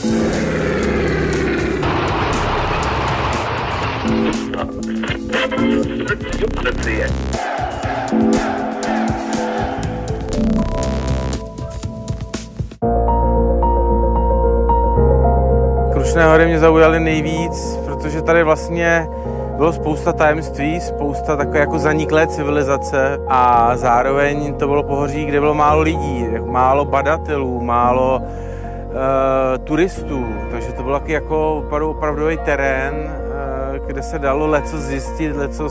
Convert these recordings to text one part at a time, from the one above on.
Krušné hory mě zaujaly nejvíc, protože tady vlastně bylo spousta tajemství, spousta takové jako zaniklé civilizace a zároveň to bylo pohoří, kde bylo málo lidí, málo badatelů, málo turistů, takže to byl taky jako opravdu, opravdový terén, uh, kde se dalo leco zjistit, leco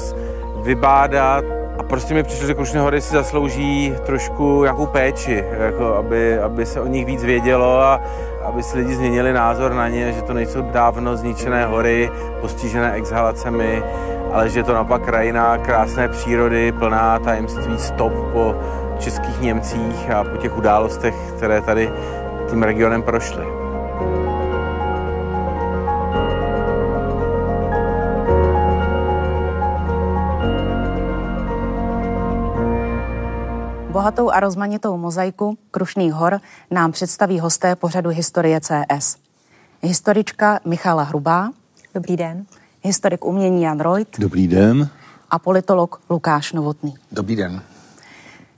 vybádat. A prostě mi přišlo, že Krušné hory si zaslouží trošku nějakou péči, jako aby, aby se o nich víc vědělo a aby si lidi změnili názor na ně, že to nejsou dávno zničené hory, postižené exhalacemi, ale že je to naopak krajina krásné přírody, plná tajemství stop po českých Němcích a po těch událostech, které tady tím regionem prošly. Bohatou a rozmanitou mozaiku Krušných hor nám představí hosté pořadu Historie CS. Historička Michala Hrubá. Dobrý den. Historik umění Jan Reut. Dobrý den. A politolog Lukáš Novotný. Dobrý den.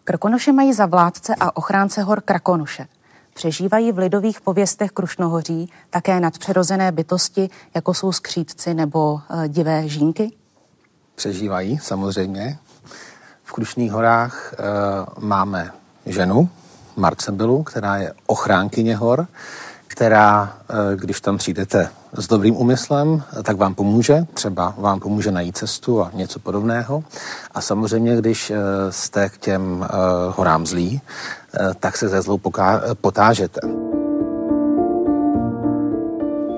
Krkonoše mají za vládce a ochránce hor Krakonuše. Přežívají v lidových pověstech Krušnohoří také nadpřirozené bytosti, jako jsou skřídci nebo e, divé žínky? Přežívají, samozřejmě. V Krušných horách e, máme ženu, Marcebilu, která je ochránkyně hor, která, e, když tam přijdete s dobrým úmyslem, tak vám pomůže, třeba vám pomůže najít cestu a něco podobného. A samozřejmě, když e, jste k těm e, horám zlí, e, tak se ze zlou poká- potážete.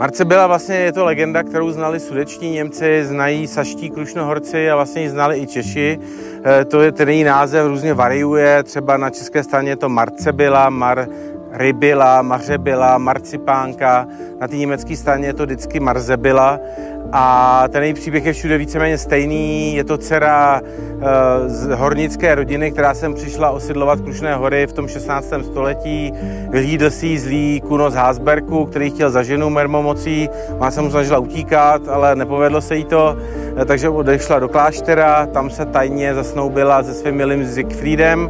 Marce byla vlastně, je to legenda, kterou znali sudeční Němci, znají saští krušnohorci a vlastně ji znali i Češi. Eh, to je ten její název, různě variuje, třeba na české straně je to Marcebila, Mar, Rybila, Mařebila, Marcipánka, na té německé straně je to vždycky Marzebila a ten její příběh je všude víceméně stejný. Je to dcera uh, z hornické rodiny, která sem přišla osidlovat Krušné hory v tom 16. století. Vyhlídl si zlý kuno z Hásberku, který chtěl za ženu mermomocí. Má se mu snažila utíkat, ale nepovedlo se jí to, eh, takže odešla do kláštera, tam se tajně zasnoubila se svým milým Siegfriedem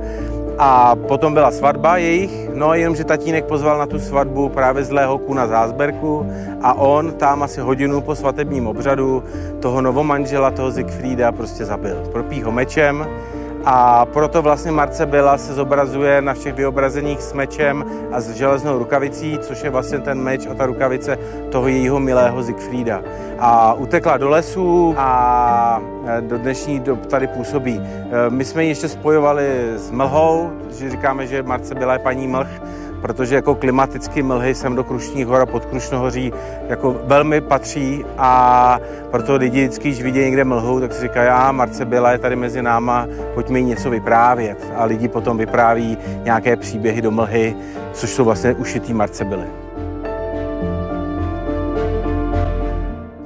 a potom byla svatba jejich, no jenomže tatínek pozval na tu svatbu právě zlého kuna z Hásberku a on tam asi hodinu po svatebním obřadu toho novomanžela, toho Siegfrieda prostě zabil. Propí ho mečem a proto vlastně Marce Bela se zobrazuje na všech vyobrazeních s mečem a s železnou rukavicí, což je vlastně ten meč a ta rukavice toho jejího milého Siegfrieda. A utekla do lesů a e, do dnešní dob tady působí. E, my jsme ji ještě spojovali s mlhou, že říkáme, že Marce Bela je paní mlh, protože jako klimaticky mlhy sem do Krušních hor a pod Krušnohoří jako velmi patří a proto lidi vždycky, když vidí někde mlhu, tak si říkají, a Marce byla je tady mezi náma, pojďme jí něco vyprávět. A lidi potom vypráví nějaké příběhy do mlhy, což jsou vlastně ušitý Marce byly.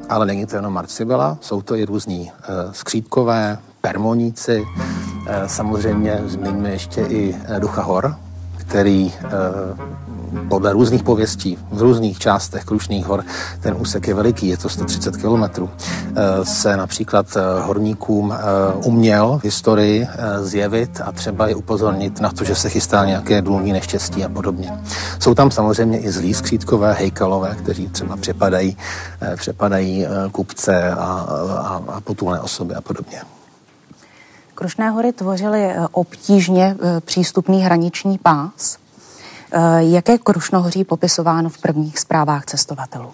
Ale není to jenom marcibela, jsou to i různí uh, skřípkové, permoníci, uh, samozřejmě zmiňme ještě i uh, ducha hor, který eh, podle různých pověstí v různých částech Krušných hor, ten úsek je veliký, je to 130 kilometrů, eh, se například eh, horníkům uměl v historii zjevit a třeba je upozornit na to, že se chystá nějaké důlní neštěstí a podobně. Jsou tam samozřejmě i zlí skřítkové, hejkalové, kteří třeba přepadají, přepadají kupce a, a, a potulné osoby a podobně. Krušné hory tvořily eh, obtížně eh, přístupný hraniční pás. Eh, Jaké Krušnohoří popisováno v prvních zprávách cestovatelů?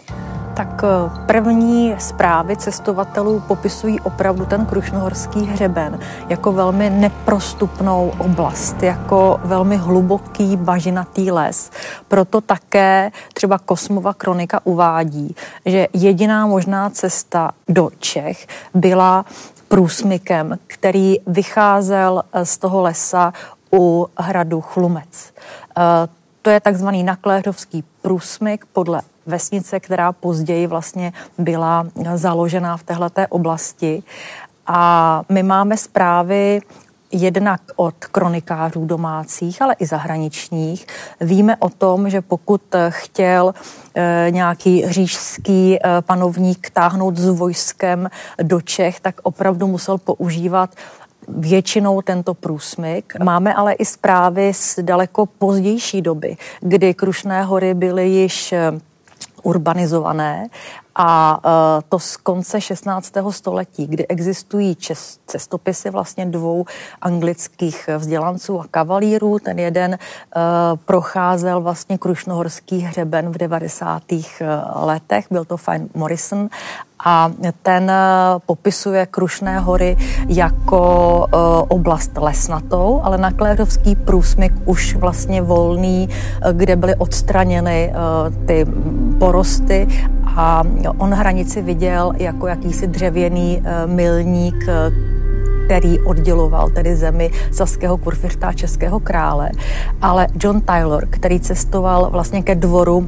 Tak první zprávy cestovatelů popisují opravdu ten Krušnohorský hřeben jako velmi neprostupnou oblast, jako velmi hluboký bažinatý les. Proto také třeba Kosmova kronika uvádí, že jediná možná cesta do Čech byla průsmykem, který vycházel eh, z toho lesa u hradu Chlumec. Eh, to je takzvaný nakléřovský průsmyk podle vesnice, která později vlastně byla založena v této oblasti. A my máme zprávy jednak od kronikářů domácích, ale i zahraničních. Víme o tom, že pokud chtěl eh, nějaký říšský eh, panovník táhnout s vojskem do Čech, tak opravdu musel používat většinou tento průsmyk. Máme ale i zprávy z daleko pozdější doby, kdy Krušné hory byly již eh, urbanizované a e, to z konce 16. století, kdy existují cestopisy vlastně dvou anglických vzdělanců a kavalírů. Ten jeden uh, procházel vlastně Krušnohorský hřeben v 90. E, letech, byl to Fine Morrison a ten popisuje Krušné hory jako oblast lesnatou, ale na Kléřovský průsmyk už vlastně volný, kde byly odstraněny ty porosty a on hranici viděl jako jakýsi dřevěný eh, milník, eh, který odděloval tedy zemi saského kurfiřta a českého krále. Ale John Taylor, který cestoval vlastně ke dvoru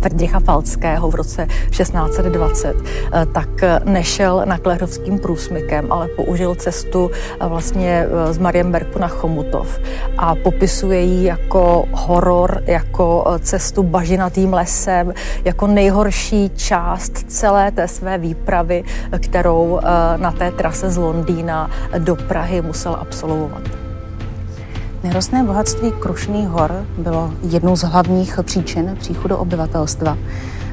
Friedricha Falckého v roce 1620, eh, tak eh, nešel na Klerovským průsmykem, ale použil cestu eh, vlastně z Marienbergu na Chomutov a popisuje ji jako horor, jako cestu bažinatým lesem, jako nejhorší část celé té své výpravy, kterou na té trase z Londýna do Prahy musel absolvovat. Nerostné bohatství Krušných hor bylo jednou z hlavních příčin příchodu obyvatelstva,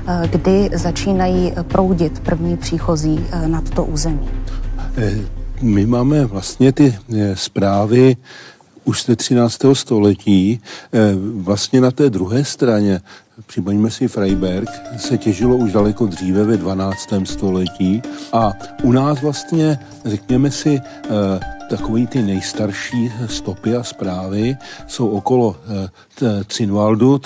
eh, kdy začínají proudit první příchozí eh, nad to území. Eh, my máme vlastně ty zprávy už z 13. století, vlastně na té druhé straně, připomeňme si Freiberg, se těžilo už daleko dříve ve 12. století a u nás vlastně, řekněme si, takový ty nejstarší stopy a zprávy jsou okolo eh, Cinvaldu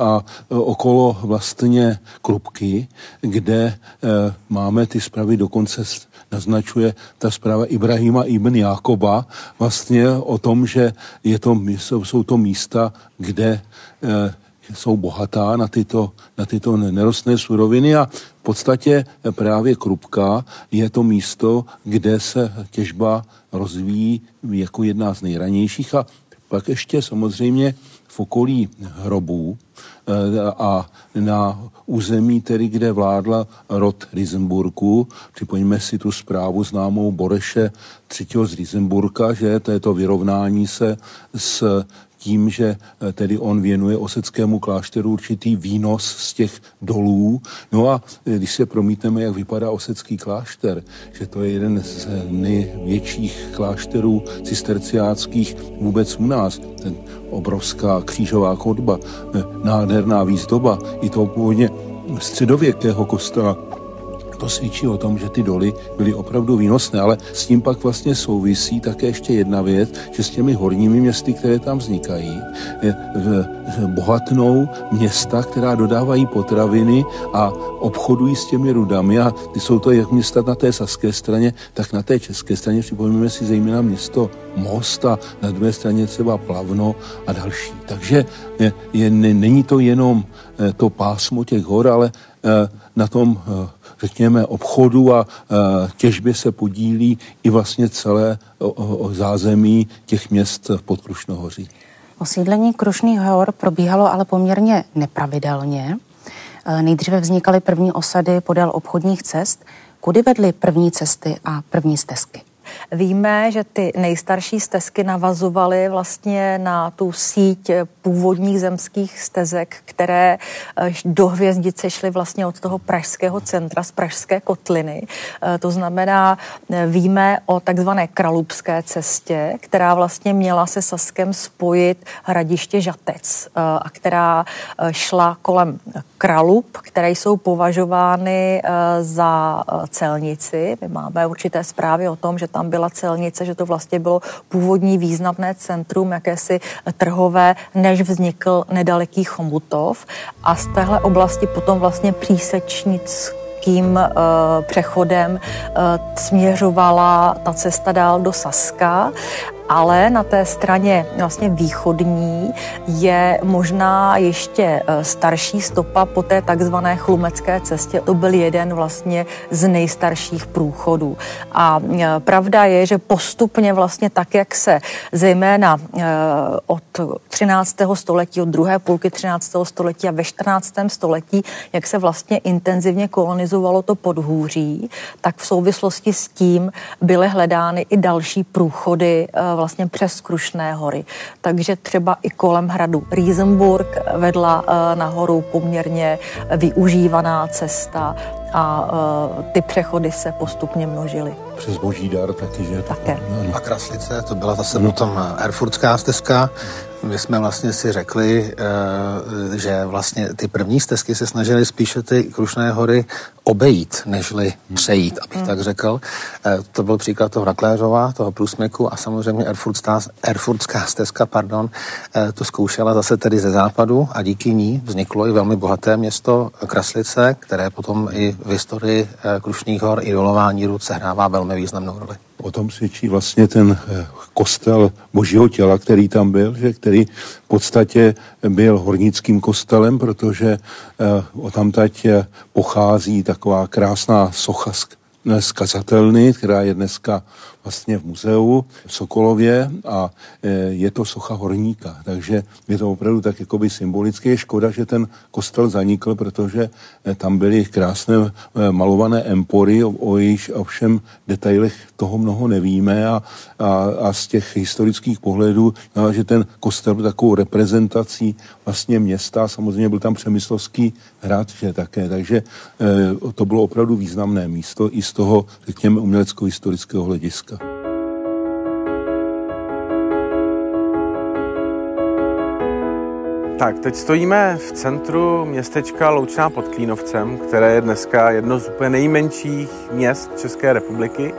a eh, okolo vlastně Krupky, kde eh, máme ty zprávy dokonce naznačuje ta zpráva Ibrahima ibn Jakoba vlastně o tom, že je to, jsou to místa, kde jsou bohatá na tyto, na tyto nerostné suroviny a v podstatě právě Krupka je to místo, kde se těžba rozvíjí jako jedna z nejranějších a pak ještě samozřejmě v okolí hrobů eh, a na území, tedy kde vládla rod Rizenburku. Připoňme si tu zprávu známou Boreše III. z Rizenburka, že to je to vyrovnání se s tím, že eh, tedy on věnuje oseckému klášteru určitý výnos z těch dolů. No a eh, když se promítneme, jak vypadá osecký klášter, že to je jeden z největších klášterů cisterciáckých vůbec u nás, ten obrovská křížová chodba, eh, nádherná výzdoba, i toho původně středověkého kostela to svědčí o tom, že ty doly byly opravdu výnosné, ale s tím pak vlastně souvisí také ještě jedna věc, že s těmi horními městy, které tam vznikají, bohatnou města, která dodávají potraviny a obchodují s těmi rudami a ty jsou to jak města na té saské straně, tak na té české straně. Připomeneme si zejména město Most a na druhé straně třeba Plavno a další. Takže je, je, není to jenom eh, to pásmo těch hor, ale eh, na tom eh, řekněme, obchodu a těžbě se podílí i vlastně celé zázemí těch měst v Podkrušnohoří. Osídlení Krušných hor probíhalo ale poměrně nepravidelně. E, nejdříve vznikaly první osady podél obchodních cest. Kudy vedly první cesty a první stezky? Víme, že ty nejstarší stezky navazovaly vlastně na tu síť původních zemských stezek, které eh, do hvězdice šly vlastně od toho pražského centra z pražské kotliny. Eh, to znamená, eh, víme o takzvané kralupské cestě, která vlastně měla se Saskem spojit hradiště Žatec a která šla kolem Kralup, které jsou považovány za celnici. My máme určité zprávy o tom, že tam tam byla celnice, že to vlastně bylo původní významné centrum jakési trhové, než vznikl nedaleký Chomutov. A z téhle oblasti potom vlastně přísečnic kým uh, přechodem uh, směřovala ta cesta dál do Saska ale na té straně vlastně východní je možná ještě eh, starší stopa po té takzvané chlumecké cestě. To byl jeden vlastně z nejstarších průchodů. A eh, pravda je, že postupně vlastně tak, jak se zejména od 13. století, od druhé půlky 13. století a ve 14. století, jak se vlastně intenzivně kolonizovalo to podhůří, tak v souvislosti s tím byly hledány i další průchody eh, vlastně přes Krušné hory. Takže třeba i kolem hradu Riesenburg vedla eh, nahoru poměrně využívaná cesta a uh, ty přechody se postupně množily. Přes Boží dar taky, že? Také. A Kraslice, to byla zase no. potom Erfurtská stezka, my jsme vlastně si řekli, eh, že vlastně ty první stezky se snažily spíše ty Krušné hory obejít, nežli přejít, abych hmm. tak řekl. Eh, to byl příklad toho Rakléřova, toho průsmyku a samozřejmě Erfurtská, Erfurtská stezka, pardon, eh, to zkoušela zase tedy ze západu a díky ní vzniklo i velmi bohaté město Kraslice, které potom i v historii Krušných hor i dolování rud sehrává velmi významnou roli. O tom svědčí vlastně ten kostel božího těla, který tam byl, že který v podstatě byl hornickým kostelem, protože o tamtať pochází taková krásná socha zkazatelny, která je dneska vlastně v muzeu v Sokolově a e, je to socha horníka, takže je to opravdu tak jakoby symbolické. Je škoda, že ten kostel zanikl, protože e, tam byly krásné e, malované empory, o, jejich ovšem detailech toho mnoho nevíme a, a, a z těch historických pohledů, no, že ten kostel byl takovou reprezentací vlastně města, samozřejmě byl tam Přemyslovský hrad, že také, takže to bylo opravdu významné místo i z toho, řekněme, umělecko-historického hlediska. Tak, teď stojíme v centru městečka Loučná pod Klínovcem, které je dneska jedno z úplně nejmenších měst České republiky,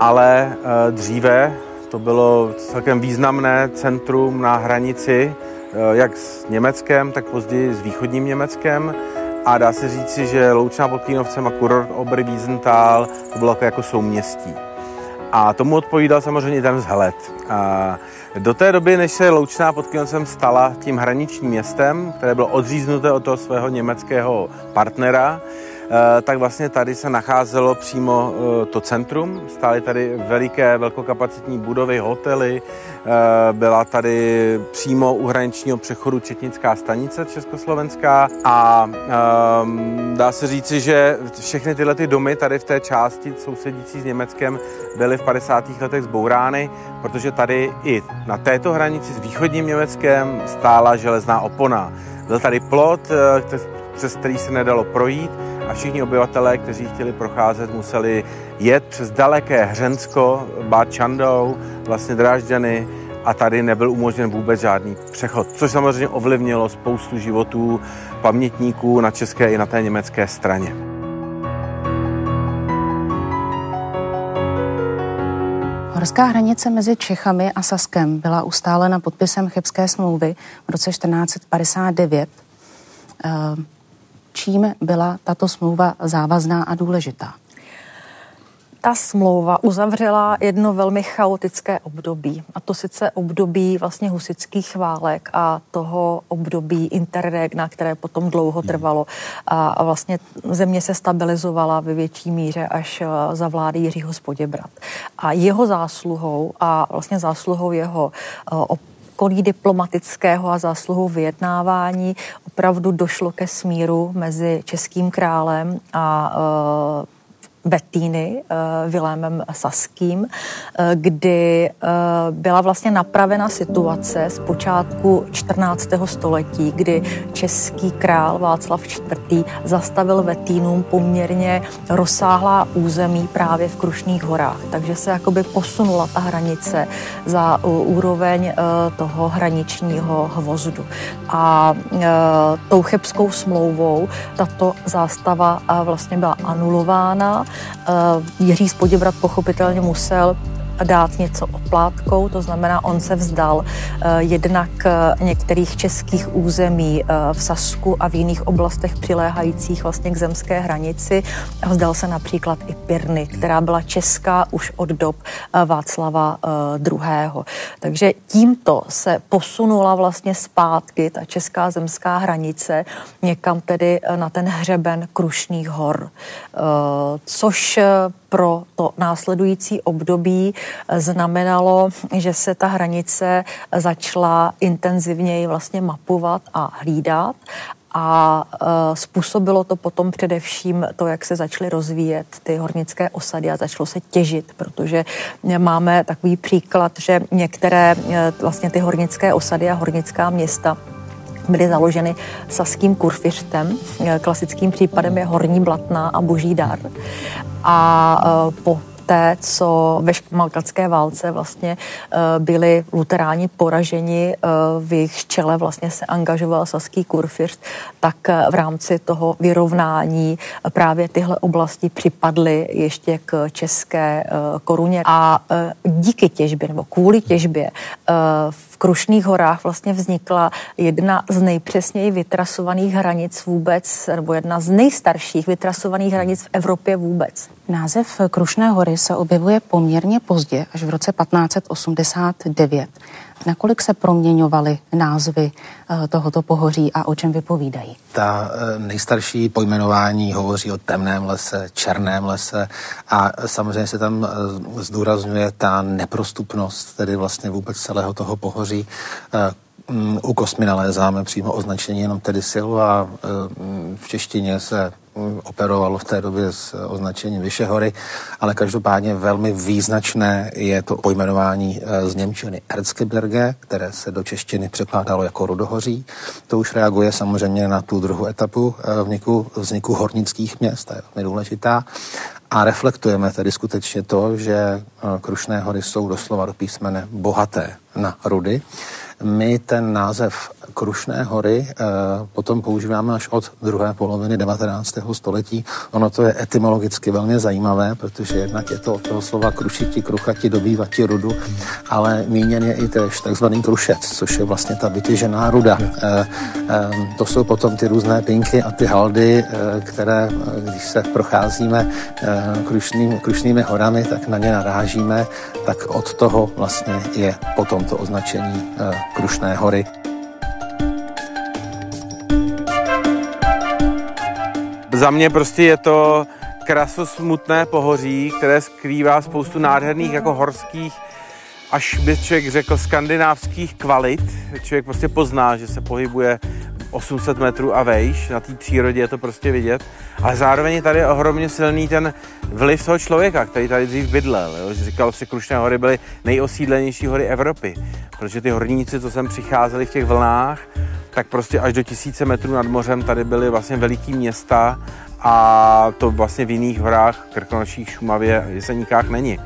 ale e, dříve to bylo celkem významné centrum na hranici e, jak s Německem, tak později s východním Německem. A dá se říci, že Loučná pod Klínovcem a kurort Obr Wiesenthal to bylo jako souměstí. A tomu odpovídal samozřejmě ten vzhled. A do té doby, než se Loučná pod Kyjovcem stala tím hraničním městem, které bylo odříznuté od toho svého německého partnera, tak vlastně tady se nacházelo přímo eh, to centrum. Stály tady veliké, velkokapacitní budovy, hotely, eh, byla tady přímo u hraničního přechodu Četnická stanice Československá a ehm, dá se říci, že všechny tyhle ty domy tady v té části sousedící s Německem byly v 50. letech zbourány, protože tady i na této hranici s východním Německem stála železná opona. Byl tady plot, přes který se nedalo projít a všichni obyvatelé, kteří chtěli procházet, museli jet přes daleké Hřensko, Bad Čandou, vlastně Drážďany a tady nebyl umožněn vůbec žádný přechod, což samozřejmě ovlivnilo spoustu životů pamětníků na české i na té německé straně. Horská hranice mezi Čechami a Saskem byla ustálena podpisem Chebské smlouvy v roce 1459 čím byla tato smlouva závazná a důležitá? Ta smlouva uzavřela jedno velmi chaotické období, a to sice období vlastně husických válek a toho období interregna, které potom dlouho trvalo. A, a vlastně země se stabilizovala ve větší míře až eh, za vlády Jiřího Spoděbrat. A jeho zásluhou a vlastně zásluhou jeho uh, okolí diplomatického a zásluhou vyjednávání opravdu došlo ke smíru mezi českým králem a Bettíny, uh, Vilémem Saským, uh, kdy uh, byla vlastně napravena situace z počátku 14. století, kdy český král Václav IV. zastavil Vetínům poměrně rozsáhlá území právě v Krušných horách. Takže se jakoby posunula ta hranice za úroveň toho hraničního hvozdu. A tou chebskou smlouvou tato zástava vlastně byla anulována Eh, Jiří Spoděbrat pochopitelně musel dát něco oplátkou, to znamená, on se vzdal jednak některých českých území v Sasku a v jiných oblastech přiléhajících vlastně k zemské hranici. Vzdal se například i Pirny, která byla česká už od dob Václava II. Takže tímto se posunula vlastně zpátky ta česká zemská hranice někam tedy na ten hřeben Krušných hor, eh, což pro to následující období znamenalo, že se ta hranice začala intenzivněji vlastně mapovat a hlídat a uh, způsobilo to potom především to, jak se začaly rozvíjet ty hornické osady a začalo se těžit, protože máme takový příklad, že některé uh, vlastně ty hornické osady a hornická města byly založeny saským kurfiřtem. Klasickým případem je Horní Blatná a Boží dar. A e, po té, co ve špamalkatské válce vlastně eh, byli luteráni poraženi, v jejich čele vlastně se angažoval saský kurfürst, tak v rámci toho vyrovnání právě tyhle oblasti připadly ještě k české koruně. A díky těžbě nebo kvůli těžbě v Krušných horách vlastně vznikla jedna z nejpřesněji vytrasovaných hranic vůbec, nebo jedna z nejstarších vytrasovaných hranic v Evropě vůbec. Název Krušné hory se objevuje poměrně pozdě, až v roce 1589. Nakolik se proměňovaly názvy eh, tohoto pohoří a o čem vypovídají? Ta eh, nejstarší pojmenování hovoří o temném lese, černém lese a samozřejmě se tam eh, zdůrazňuje ta neprostupnost, tedy vlastně vůbec celého toho pohoří. Mm, u Kosmy nalézáme přímo označení jenom tedy Silva. V češtině se operovalo v té době s označením Vyšehory, ale každopádně velmi význačné je to pojmenování eh, z Němčiny Erzgebirge, které se do češtiny překládalo jako Rudohoří. To už reaguje samozřejmě na tu druhou etapu eh, vzniku, vzniku hornických měst, to je velmi důležitá. A reflektujeme tedy skutečně to, že eh, Krušné hory jsou doslova do písmene bohaté na rudy. My ten název Krušné hory e, potom používáme až od druhé poloviny 19. století. Ono to je etymologicky velmi zajímavé, protože jednak je to od toho slova krušiti, kruchati, dobývati rudu, ale míněn je i tež takzvaný krušec, což je vlastně ta vytěžená ruda. E, e, to jsou potom ty různé pinky a ty haldy, které, když se procházíme krušným, krušnými horami, tak na ně narážíme, tak od toho vlastně je potom to označení Krušné hory. Za mě prostě je to krasosmutné pohoří, které skrývá spoustu nádherných jako horských až by člověk řekl skandinávských kvalit. Člověk prostě pozná, že se pohybuje 800 metrů a vejš, na té přírodě je to prostě vidět, ale zároveň je tady ohromně silný ten vliv toho člověka, který tady dřív bydlel. Jo? Říkal že Krušné hory byly nejosídlenější hory Evropy, protože ty horníci, co sem přicházeli v těch vlnách, tak prostě až do tisíce metrů nad mořem tady byly vlastně veliký města a to vlastně v jiných horách, Krkonoších, Šumavě, Jeseníkách není.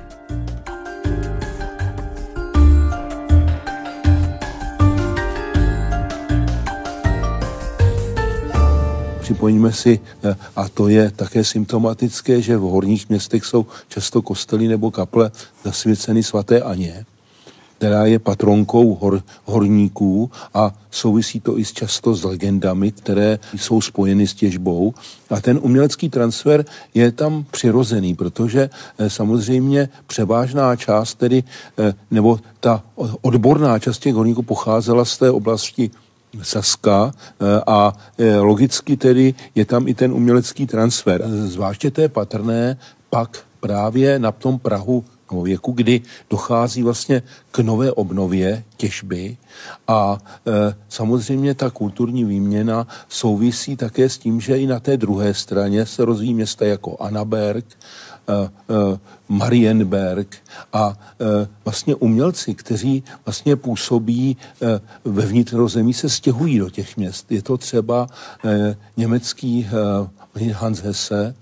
Připojíme si, eh, a to je také symptomatické, že v horních městech jsou často kostely nebo kaple zasvěceny svaté Aně, která je patronkou hor, horníků a souvisí to i často s legendami, které jsou spojeny s těžbou. A ten umělecký transfer je tam přirozený, protože eh, samozřejmě převážná část tedy, eh, nebo ta odborná část těch horníků pocházela z té oblasti Saska eh, a eh, logicky tedy je tam i ten umělecký transfer. Zvláště to je patrné pak právě na tom Prahu věku, kdy dochází vlastně k nové obnově těžby a e, samozřejmě ta kulturní výměna souvisí také s tím, že i na té druhé straně se rozvíjí města jako Anaberg, Marienberg a eh, vlastně umělci, kteří vlastně působí ve vnitrozemí, se stěhují do těch měst. Je to třeba německý Hans Hesse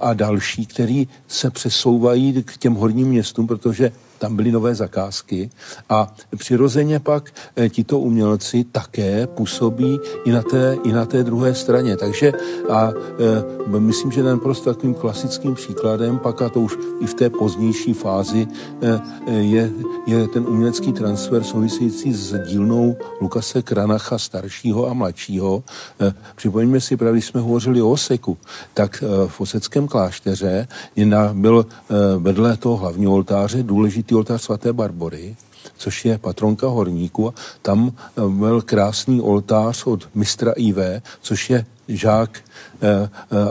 a další, který se přesouvají k těm horním městům, protože tam byly nové zakázky a přirozeně pak eh, tito umělci také působí i na té, i na té druhé straně. Takže a e, myslím, že ten prostě takovým klasickým příkladem pak a to už i v té pozdější fázi e, je, je ten umělecký transfer související s dílnou Lukase Kranacha staršího a mladšího. E, připomeňme si, právě jsme hovořili o Oseku, tak e, v Oseckém klášteře je na, byl e, vedle toho hlavního oltáře důležitý oltář svaté Barbory, což je patronka horníku. Tam byl krásný oltář od mistra IV, což je žák Eh, eh,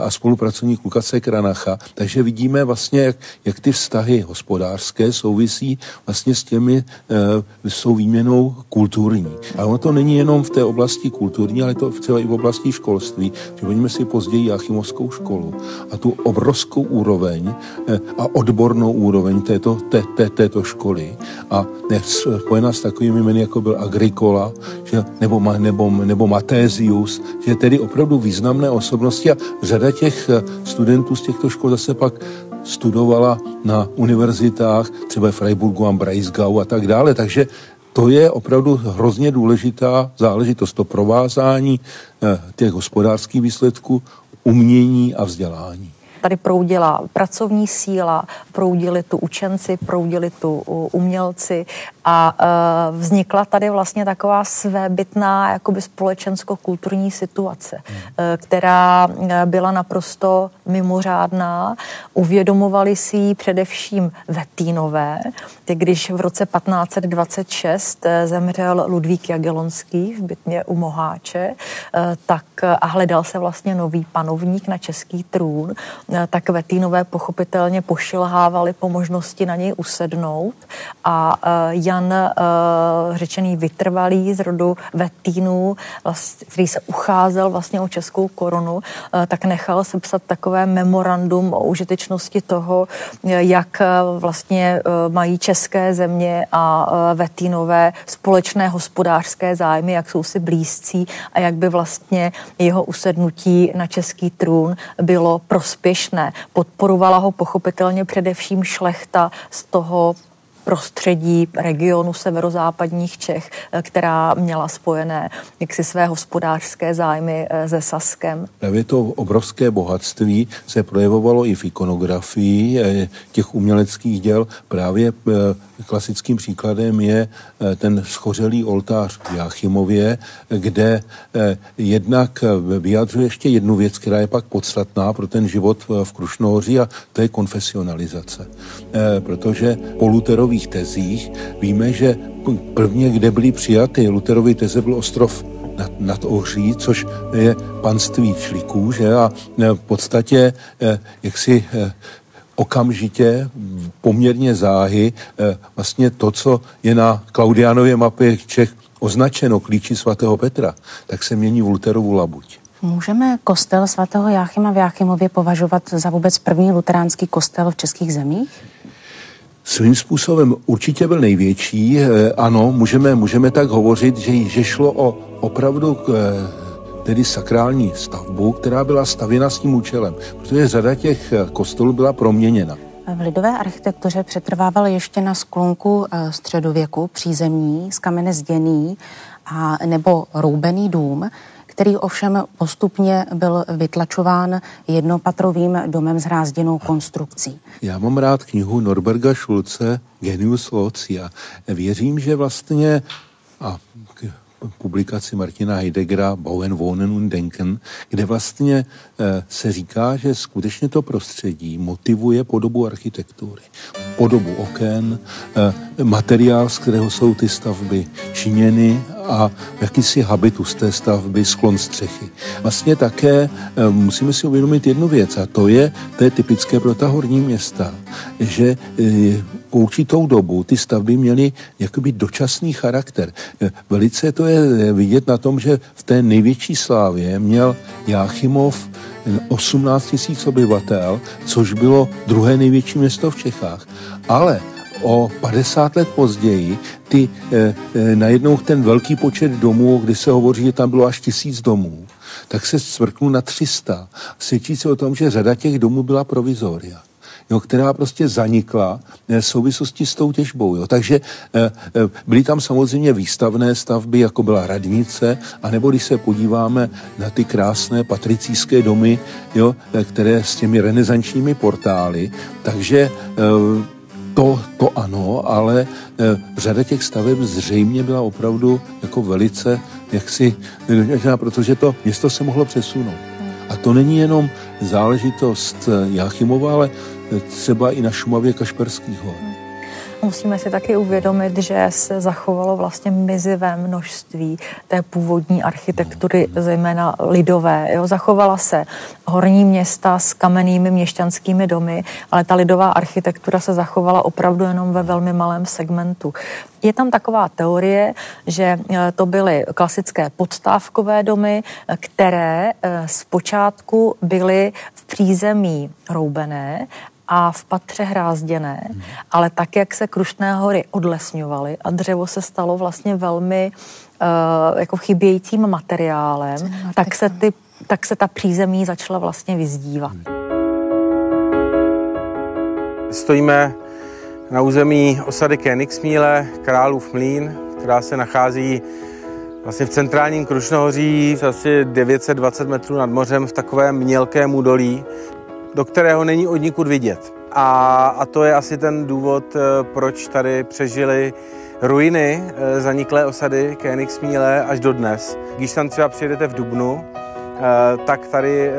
a spolupracovník Lukace Kranacha. Takže vidíme vlastně, jak, jak ty vztahy hospodářské souvisí vlastně s těmi, eh, s tou výměnou kulturní. Ale ono to není jenom v té oblasti kulturní, ale to třeba i v oblasti školství. Připomeňme si později Jachimovskou školu a tu obrovskou úroveň a odbornou úroveň této, té, té, této školy a spojená s takovými jmény, jako byl Agricola že, nebo, nebo, nebo Matézius, že tedy opravdu významné osobnosti oblasti a řada těch eh, studentů z těchto škol zase pak studovala na univerzitách, třeba v Freiburgu a Breisgau a tak dále, takže to je opravdu hrozně důležitá záležitost, to provázání eh, těch hospodářských výsledků, umění a vzdělání tady proudila pracovní síla, proudili tu učenci, proudili tu umělci a uh, vznikla tady vlastně taková svébytná jakoby společensko-kulturní situace, hmm. uh, která e, byla naprosto mimořádná. Uvědomovali si ji především Vetínové, když v roce 1526 zemřel Ludvík Jagelonský v bytně u Moháče, tak a hledal se vlastně nový panovník na český trůn, tak Vetínové pochopitelně pošilhávali po možnosti na něj usednout a Jan řečený vytrvalý z rodu Vetínů, který se ucházel vlastně o českou korunu, tak nechal sepsat takové memorandum o užitečnosti toho, jak vlastně mají české země a Vetínové společné hospodářské zájmy, jak jsou si blízcí a jak by vlastně jeho usednutí na český trůn bylo prospěšné. Podporovala ho pochopitelně především šlechta z toho prostředí regionu severozápadních Čech, eh, která měla spojené jaksi své hospodářské zájmy eh, se Saskem. Právě to obrovské bohatství se projevovalo i v ikonografii eh, těch uměleckých děl. Právě klasickým příkladem je ten schořelý oltář v Jáchymově, kde jednak vyjadřuje ještě jednu věc, která je pak podstatná pro ten život v Krušnohoří a to je konfesionalizace. Protože po Luterovi Luterových tezích víme, že prvně, kde byly přijaty Luterovy teze, byl ostrov nad, nad Ohří, což je panství šliků, že? A e, v podstatě, e, jak si e, okamžitě, poměrně záhy, vlastně to, co je na Klaudianově mapě Čech označeno klíči svatého Petra, tak se mění v Luterovu labuť. Můžeme kostel svatého Jáchyma v Jáchymově považovat za vůbec první luteránský kostel v českých zemích? Svým způsobem určitě byl největší. Eh, ano, můžeme, můžeme tak hovořit, že, že šlo o opravdu k, eh, tedy sakrální stavbu, která byla stavěna s tím účelem, protože řada těch eh, kostelů byla proměněna. V lidové architektuře přetrvával ještě na sklonku středověku přízemní, z kamene zděný a nebo roubený dům který ovšem postupně byl vytlačován jednopatrovým domem s hrázděnou konstrukcí. Já mám rád knihu Norberga Schulze Genius Loci a věřím, že vlastně a publikaci Martina Heideggera Bauen, Wohnen und Denken, kde vlastně se říká, že skutečně to prostředí motivuje podobu architektury, podobu oken, e, materiál, z kterého jsou ty stavby činěny a jakýsi habitus té stavby, sklon střechy. Vlastně také e, musíme si uvědomit jednu věc a to je, to je typické pro ta horní města, že po určitou dobu ty stavby měly jakoby dočasný charakter. Velice to je vidět na tom, že v té největší slávě měl Jáchymov 18 tisíc obyvatel, což bylo druhé největší město v Čechách. Ale o 50 let později ty eh, najednou ten velký počet domů, kdy se hovoří, že tam bylo až tisíc domů, tak se svrknul na 300. Svědčí se o tom, že řada těch domů byla provizoria jo, která prostě zanikla v souvislosti s tou těžbou. Jo. Takže byly tam samozřejmě výstavné stavby, jako byla radnice, anebo když se podíváme na ty krásné patricijské domy, jo, které s těmi renesančními portály, takže to, to ano, ale řada těch staveb zřejmě byla opravdu jako velice jaksi, protože to město se mohlo přesunout. A to není jenom záležitost Jáchymova, ale třeba i na Šumavě Kašperských hor. Musíme si taky uvědomit, že se zachovalo vlastně mizivé množství té původní architektury, zejména lidové. Jo? Zachovala se horní města s kamennými měšťanskými domy, ale ta lidová architektura se zachovala opravdu jenom ve velmi malém segmentu. Je tam taková teorie, že eh, to byly klasické podstávkové domy, které eh, zpočátku byly v přízemí roubené a v patře hrázděné, hmm. ale tak, jak se Krušné hory odlesňovaly a dřevo se stalo vlastně velmi uh, jako chybějícím materiálem, tak se, ty, tak se ta přízemí začala vlastně vyzdívat. Hmm. Stojíme na území osady Königsmíle, Králův mlín, která se nachází vlastně v centrálním Krušnohoří, asi 920 metrů nad mořem, v takovém mělkém údolí do kterého není od nikud vidět. A, a to je asi ten důvod, eh, proč tady přežili ruiny eh, zaniklé osady Königsmíle až do dnes. Když tam třeba přijedete v Dubnu, eh, tak tady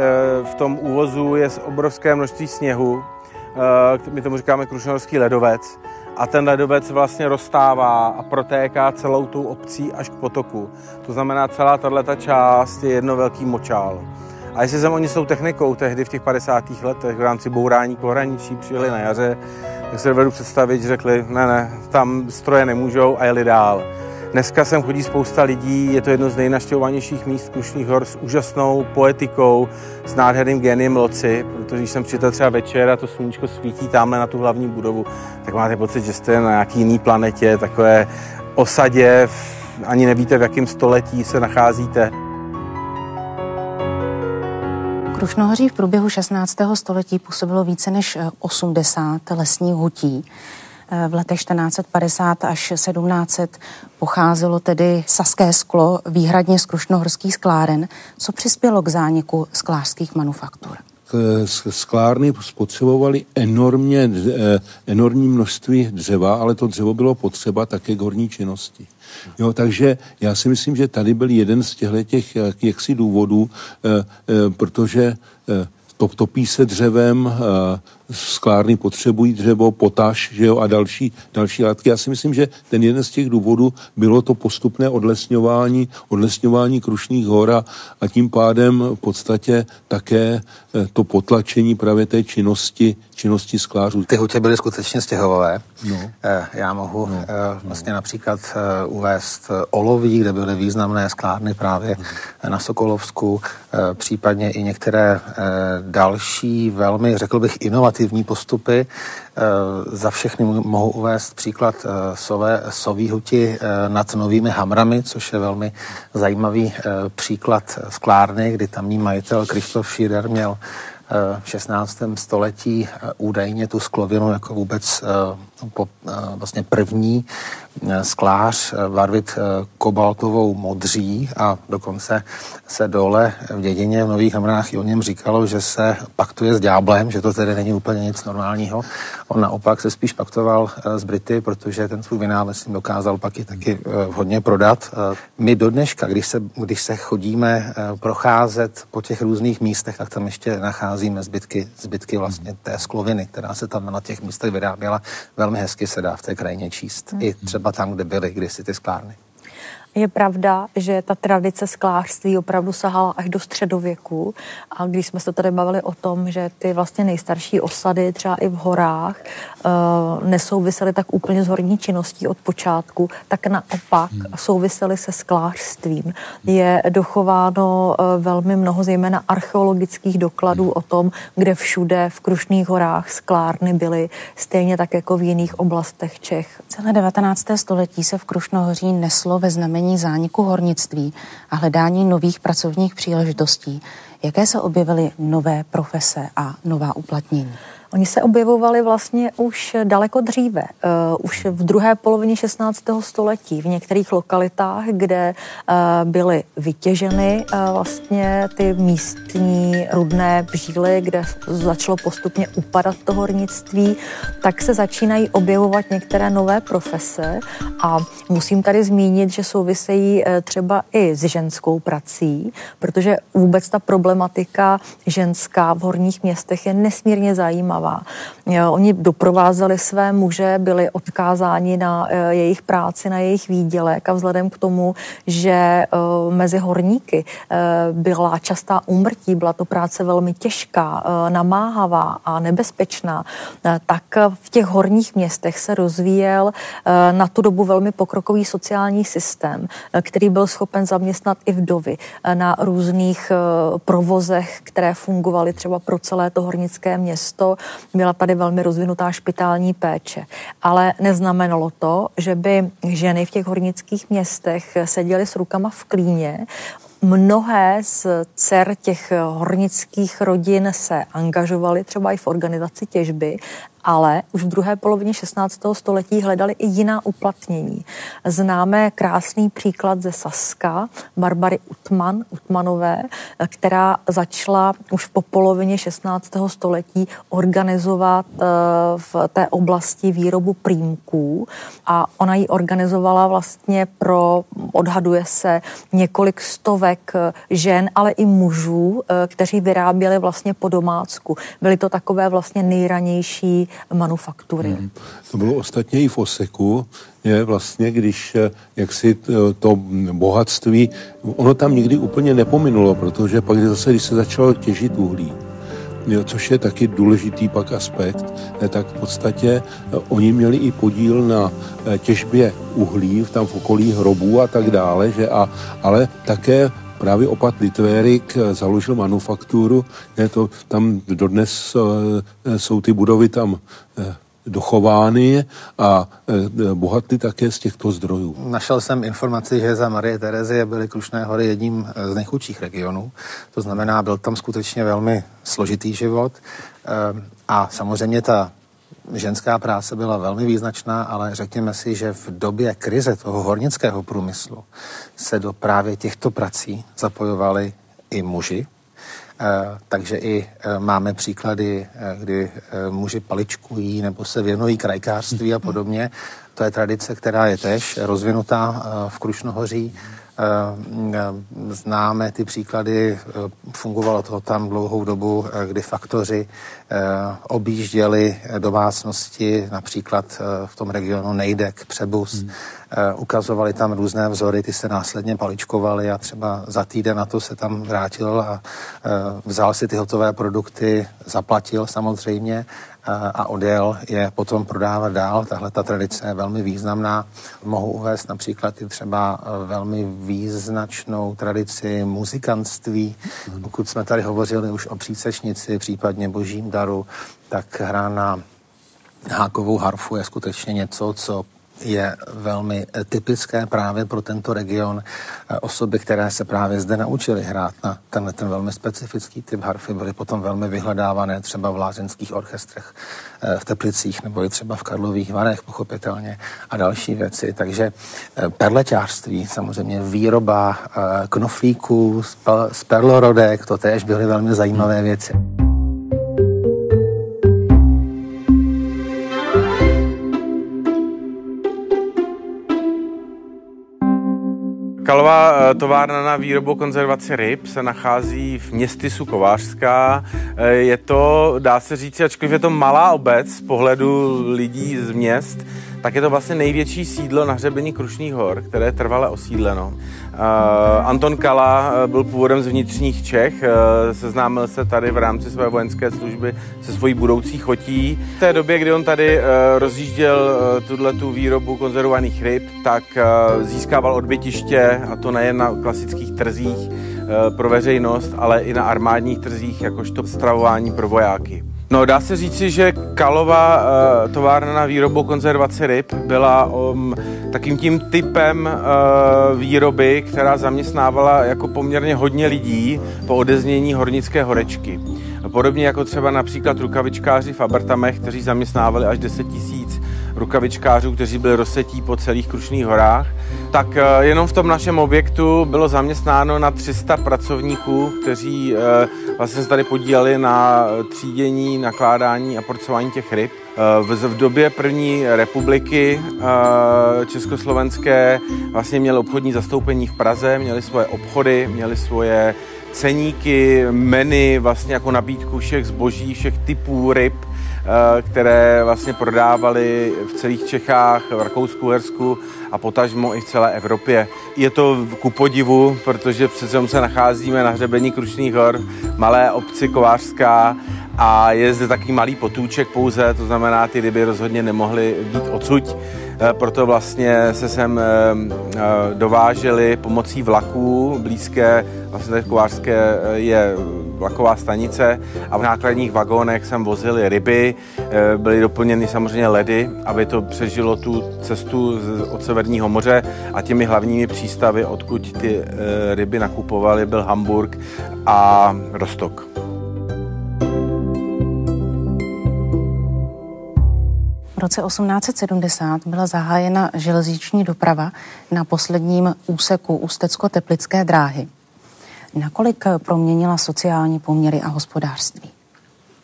v tom úvozu je obrovské množství sněhu. My tomu říkáme krušnohorský ledovec. A ten ledovec vlastně rozstává a protéká celou tou obcí až k potoku. To znamená, celá tato část je jedno velký močál. A jestli jsem oni s tou technikou tehdy v těch 50. letech v rámci bourání pohraničí přijeli na jaře, tak se dovedu představit, že řekli, ne, ne, tam stroje nemůžou a jeli dál. Dneska sem chodí spousta lidí, je to jedno z nejnaštěvovanějších míst Krušných hor s úžasnou poetikou, s nádherným geniem loci, protože když jsem přišel třeba večer a to sluníčko svítí tamhle na tu hlavní budovu, tak máte pocit, že jste na nějaký jiný planetě, takové osadě, ani nevíte, v jakém století se nacházíte. Krušnohoří v průběhu 16. století působilo více než 80 eh, lesních hutí. Eh, v letech 1450 až 1700 pocházelo tedy saské sklo výhradně z krušnohorských skláren, co přispělo k zániku sklářských manufaktur sklárny spotřebovaly enormně, eh, enormní množství dřeva, ale to dřevo bylo potřeba také k horní činnosti. Jo, takže já si myslím, že tady byl jeden z těchto těch jak, jaksi důvodů, eh, eh, protože eh, to, topí se dřevem, sklárny potřebují dřevo, potaž že jo, a další, další látky. Já si myslím, že ten jeden z těch důvodů bylo to postupné odlesňování, odlesňování Krušných hor a, a tím pádem v podstatě také eh, to potlačení právě té činnosti, činnosti sklářů. Ty hutě byly skutečně stěhové. No. Eh, já mohu no. vlastně například uvést Oloví, kde byly významné sklárny právě no. na Sokolovsku, případně i některé další velmi, řekl bych, inovativní postupy. Eh, za všechny mohu uvést příklad eh, sové, sový huti eh, nad novými hamrami, což je velmi zajímavý příklad sklárny, kdy tamní majitel Krištof Schieder měl v 16. století údajně tu sklovinu jako vůbec po, vlastně první sklář barvit kobaltovou modří a dokonce se dole v dědině v Nových Hamrách i o něm říkalo, že se paktuje s dňáblem, že to tedy není úplně nic normálního. On naopak se spíš paktoval s Brity, protože ten svůj vynález jim dokázal pak i taky hodně prodat. My do dneška, když se, když se chodíme procházet po těch různých místech, tak tam ještě nacházíme zbytky, zbytky vlastně té skloviny, která se tam na těch místech vyráběla velmi velmi hezky se dá v té krajině číst. Mm. I třeba tam, kde byly kdysi ty sklárny. Je pravda, že ta tradice sklářství opravdu sahala až do středověku a když jsme se tady bavili o tom, že ty vlastně nejstarší osady třeba i v horách uh, nesouvisely tak úplně s horní činností od počátku, tak naopak hmm. souvisely se sklářstvím. Je dochováno uh, velmi mnoho zejména archeologických dokladů o tom, kde všude v Krušných horách sklárny byly, stejně tak jako v jiných oblastech Čech. Celé 19. století se v Krušnohoří neslo ve znamení zastavení zániku hornictví a hledání nových pracovních příležitostí. Jaké se objevily nové profese a nová uplatnění? Oni se objevovali vlastně už daleko dříve, uh, už v druhé polovině 16. století v některých lokalitách, kde uh, byly vytěženy uh, vlastně ty místní rudné bříly, kde začalo postupně upadat to hornictví, tak se začínají objevovat některé nové profese a musím tady zmínit, že souvisejí třeba i s ženskou prací, protože vůbec ta problematika ženská v horních městech je nesmírně zajímavá. Oni doprovázeli své muže, byli odkázáni na e, jejich práci, na jejich výdělek a vzhledem k tomu, že e, mezi horníky e, byla častá úmrtí, byla to práce velmi těžká, namáhavá a nebezpečná, tak v těch horních městech se rozvíjel na tu dobu velmi pokrokový sociální systém, který byl schopen zaměstnat i vdovy na různých provozech, které fungovaly třeba pro celé to hornické město. Byla tady velmi rozvinutá špitální péče. Ale neznamenalo to, že by ženy v těch hornických městech seděly s rukama v klíně, Mnohé z dcer těch hornických rodin se angažovaly třeba i v organizaci těžby ale už v druhé polovině 16. století hledali i jiná uplatnění. Známe krásný příklad ze Saska, Barbary Utman, Utmanové, která začala už po polovině 16. století organizovat eh, v té oblasti výrobu prýmků a ona ji organizovala vlastně pro, odhaduje se, několik stovek žen, ale i mužů, eh, kteří vyráběli vlastně po domácku. Byly to takové vlastně nejranější manufaktury. Hmm. To bylo ostatně i v Oseku, je vlastně, když eh, jak si to, to bohatství, ono tam nikdy úplně nepominulo, protože pak zase, když se začalo těžit uhlí, což je taky důležitý pak aspekt, ne, tak v podstatě eh, oni měli i podíl na eh, těžbě uhlí tam v okolí hrobů a tak dále, že a, ale také právě opat Litvérik založil manufakturu, je to, tam dodnes eh, jsou ty budovy tam eh, dochovány a eh, bohatly také z těchto zdrojů. Našel jsem informaci, že za Marie Terezie byly Krušné hory jedním z nejchudších regionů. To znamená, byl tam skutečně velmi složitý život. A samozřejmě ta ženská práce byla velmi význačná, ale řekněme si, že v době krize toho hornického průmyslu se do právě těchto prací zapojovali i muži. E, takže i e, máme příklady, e, kdy muži paličkují nebo se věnují krajkářství a podobně. To je tradice, která je tež rozvinutá v Krušnohoří. Eh, známe ty příklady, eh, fungovalo to tam dlouhou dobu, eh, kdy faktoři objížděli domácnosti, například v tom regionu Nejdek, Přebus, hmm. ukazovali tam různé vzory, ty se následně paličkovaly a třeba za týden na to se tam vrátil a vzal si ty hotové produkty, zaplatil samozřejmě a odjel je potom prodávat dál. Tahle ta tradice je velmi významná. Mohu uvést například i třeba e, velmi význačnou tradici muzikantství. Pokud jsme tady hovořili už o přísečnici, případně božím daru, tak hra na hákovou harfu je skutečně něco, co je velmi eh, typické právě pro tento region. Eh, osoby, které se právě zde naučily hrát na tenhle ten velmi specifický typ harfy, byly potom velmi vyhledávané třeba v lázeňských orchestrech eh, v Teplicích nebo i třeba v Karlových Varech, pochopitelně, a další věci. Takže perleťářství, samozřejmě výroba knoflíků z perlorodek, to též byly velmi zajímavé věci. Kalová eh, továrna na výrobu konzervaci ryb se nachází v městysu Kovářská. Eh, je to, dá se říct, ačkoliv je to malá obec z pohledu lidí z měst, tak je to vlastně největší sídlo na hřebení Krušných hor, které je trvale osídleno. Uh, Anton Kala byl původem z vnitřních Čech, uh, seznámil se tady v rámci své vojenské služby se svojí budoucí chotí. V té době, kdy on tady uh, rozjížděl uh, tuhle tu výrobu konzervovaných ryb, tak uh, získával odbytiště, a to nejen na klasických trzích uh, pro veřejnost, ale i na armádních trzích, jakožto stravování pro vojáky. No, dá se říci, že Kalová uh, továrna na výrobu konzervace ryb byla um, takým tím typem uh, výroby, která zaměstnávala jako poměrně hodně lidí po odeznění hornické horečky. Podobně jako třeba například rukavičkáři v Abertamech, kteří zaměstnávali až 10 tisíc rukavičkářů, kteří byli rozsetí po celých Krušných horách, tak eh, jenom v tom našem objektu bylo zaměstnáno na 300 pracovníků, kteří eh, vlastně se tady podíleli na třídění, nakládání a porcování těch ryb. Eh, v době první republiky československé vlastně měli obchodní zastoupení v Praze, měli svoje obchody, měli svoje ceníky, meny, vlastně jako nabídku všech zboží, všech typů ryb, které vlastně prodávali v celých Čechách, v Rakousku, Hersku a potažmo i v celé Evropě. Je to ku podivu, protože přece se nacházíme na hřebení Krušných hor, malé obci Kovářská a je zde taky malý potůček pouze, to znamená, ty ryby rozhodně nemohly být odsuť, eh, proto vlastně se sem eh, dovážely pomocí vlaků blízké, vlastně Kovářské je vlaková stanice a v nákladních vagónech jsem vozili ryby, byly doplněny samozřejmě ledy, aby to přežilo tu cestu od Severního moře a těmi hlavními přístavy, odkud ty eh, ryby nakupovali, byl Hamburg a Rostok. V roce 1870 byla zahájena železniční doprava na posledním úseku Ústecko-Teplické dráhy. Nakolik proměnila sociální poměry a hospodářství?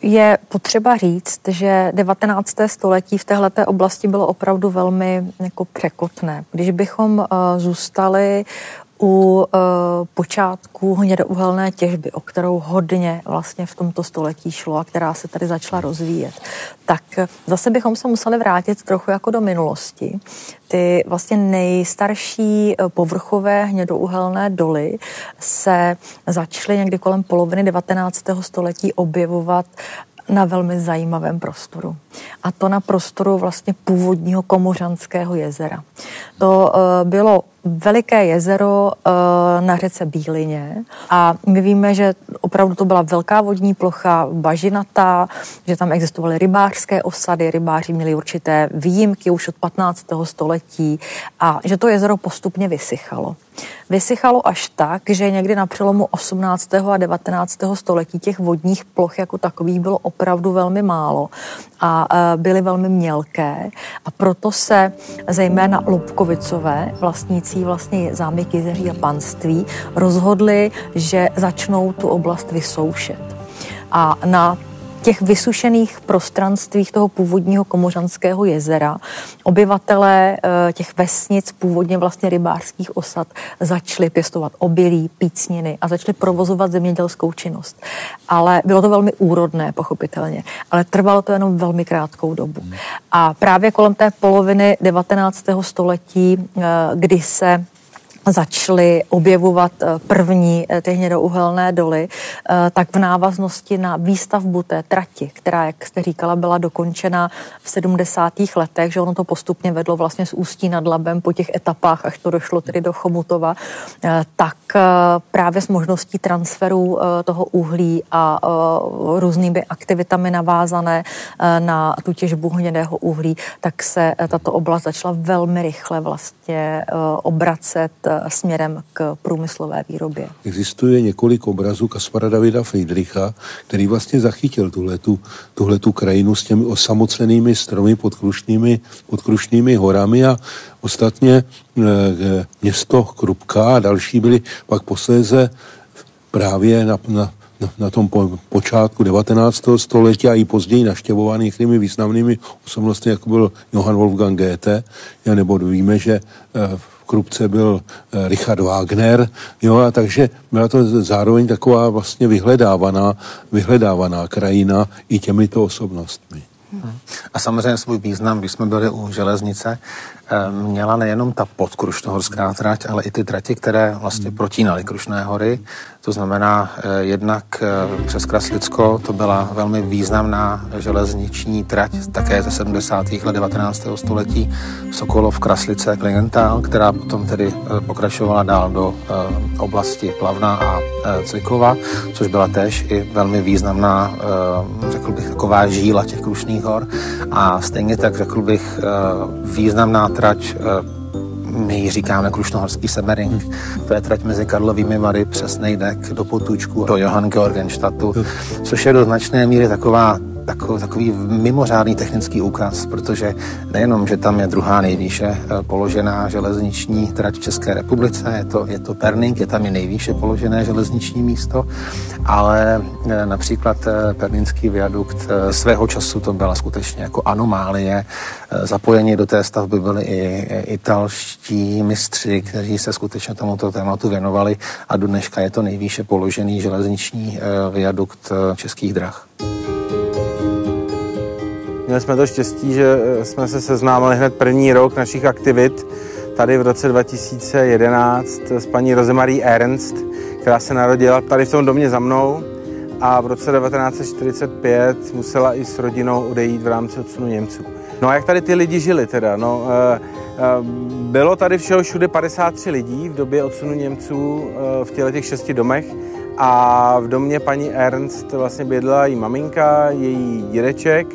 Je potřeba říct, že 19. století v této oblasti bylo opravdu velmi jako překotné. Když bychom uh, zůstali u uh, počátku hnědouhelné těžby, o kterou hodně vlastně v tomto století šlo a která se tady začala rozvíjet, tak zase bychom se museli vrátit trochu jako do minulosti. Ty vlastně nejstarší eh, povrchové hnědouhelné doly se začaly někdy kolem poloviny 19. století objevovat na velmi zajímavém prostoru. A to na prostoru vlastně původního Komořanského jezera. To bylo veliké jezero uh, na řece Bílině a my víme, že opravdu to byla velká vodní plocha, bažinatá, že tam existovaly rybářské osady, rybáři měli určité výjimky už od 15. století a že to jezero postupně vysychalo. Vysychalo až tak, že někdy na přelomu 18. a 19. století těch vodních ploch jako takových bylo opravdu velmi málo a e, byly velmi mělké a proto se zejména Lubkovicové, vlastnící vlastně zámek jezeří a panství, rozhodli, že začnou tu oblast vysoušet. A na těch vysušených prostranstvích toho původního Komořanského jezera obyvatelé eh, těch vesnic, původně vlastně rybářských osad, začali pěstovat obilí, pícniny a začali provozovat zemědělskou činnost. Ale bylo to velmi úrodné, pochopitelně, ale trvalo to jenom velmi krátkou dobu. A právě kolem té poloviny 19. století, eh, kdy se začaly objevovat eh, první eh, ty hnědouhelné doly, eh, tak v návaznosti na výstavbu té trati, která, jak jste říkala, byla dokončena v 70. letech, že ono to postupně vedlo vlastně z Ústí nad Labem po těch etapách, až to došlo tedy do Chomutova, tak právě s možností transferu toho uhlí a různými aktivitami navázané na tu těžbu hnědého uhlí, tak se tato oblast začala velmi rychle vlastně obracet směrem k průmyslové výrobě. Existuje několik obrazů Kaspara Davida Friedricha, který vlastně zachytil tuhletu, tuhletu krajinu s těmi osamocenými stromy pod krušnými, pod krušnými horami a ostatně e, město Krupka a další byly pak posléze právě na, na, na tom po, počátku 19. století a i později naštěvovaný těmi významnými osobnostmi, jako byl Johann Wolfgang Goethe, nebo víme, že e, Krupce byl eh, Richard Wagner, jo, a takže byla to zároveň taková vlastně vyhledávaná, vyhledávaná krajina i těmito osobnostmi. A samozřejmě svůj význam, když jsme byli u železnice, měla nejenom ta podkrušnohorská trať, ale i ty trati, které vlastně protínaly Krušné hory. To znamená, eh, jednak eh, přes Kraslicko to byla velmi významná železniční trať, také ze 70. let 19. století Sokolov, Kraslice, Klingenthal, která potom tedy pokračovala dál do oblasti Plavna a Cvikova, což byla též i velmi významná, řekl bych, taková žíla těch Krušných hor. A stejně tak řekl bych významná trať my ji říkáme Krušnohorský Semering. To je trať mezi Karlovými Vary přes Nejdek do Potůčku, do Johann Georgenstadtu, což je do značné míry taková takový, takový mimořádný technický úkaz, protože nejenom, že tam je druhá nejvýše eh, položená železniční trať v České republice, je to, je to Perning, je tam i nejvýše položené železniční místo, ale eh, například eh, Pernínský viadukt svého času to byla skutečně jako anomálie. Zapojení do té stavby byli i italští mistři, kteří se skutečně tomuto tématu věnovali a do dneška je to nejvýše položený železniční viadukt českých drah. Měli jsme to štěstí, že eh, jsme se seznámili hned první rok našich aktivit tady v roce 2011 s paní Rozemarí Ernst, která se narodila tady v tom domě za mnou a v roce 1945 musela i s rodinou odejít v rámci odsunu Němců. No a jak tady ty lidi žili teda? No, eh, eh, bylo tady všeho všude 53 lidí v době odsunu Němců v těle těch šesti domech a v domě paní Ernst vlastně bydlela její maminka, její dědeček,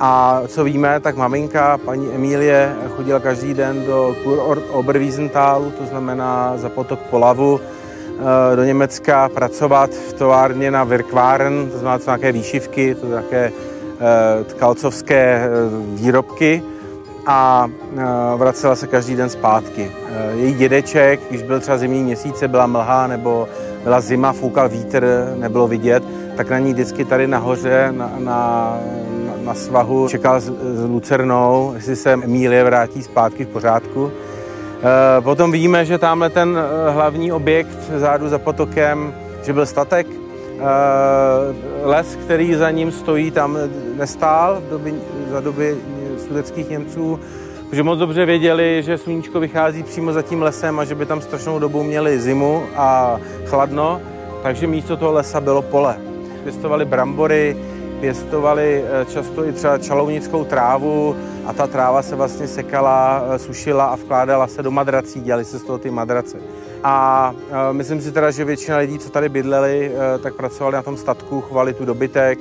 a co víme, tak maminka, paní Emílie, chodila každý den do Kur Oberwiesentálu, to znamená za potok Polavu, eh, do Německa pracovat v továrně na Virkváren, to znamená to nějaké výšivky, to také eh, tkalcovské eh, výrobky a vracela se každý den zpátky. Její dědeček, když byl třeba zimní měsíce, byla mlha nebo byla zima, foukal vítr, nebylo vidět, tak na ní vždycky tady nahoře na, na na svahu, čekal s, s Lucernou, jestli se Emílie vrátí zpátky v pořádku. E, potom víme, že tamhle ten e, hlavní objekt zádu za potokem, že byl statek. E, les, který za ním stojí, tam nestál v době, za doby sudeckých Němců, protože moc dobře věděli, že sluníčko vychází přímo za tím lesem a že by tam strašnou dobu měli zimu a chladno, takže místo toho lesa bylo pole. Pěstovali brambory, pěstovali eh, často i třeba čalounickou trávu a ta tráva se vlastně sekala, eh, sušila a vkládala se do madrací, dělali se z toho ty madrace. A eh, myslím si teda, že většina lidí, co tady bydleli, tak pracovali na tom statku, chovali tu dobytek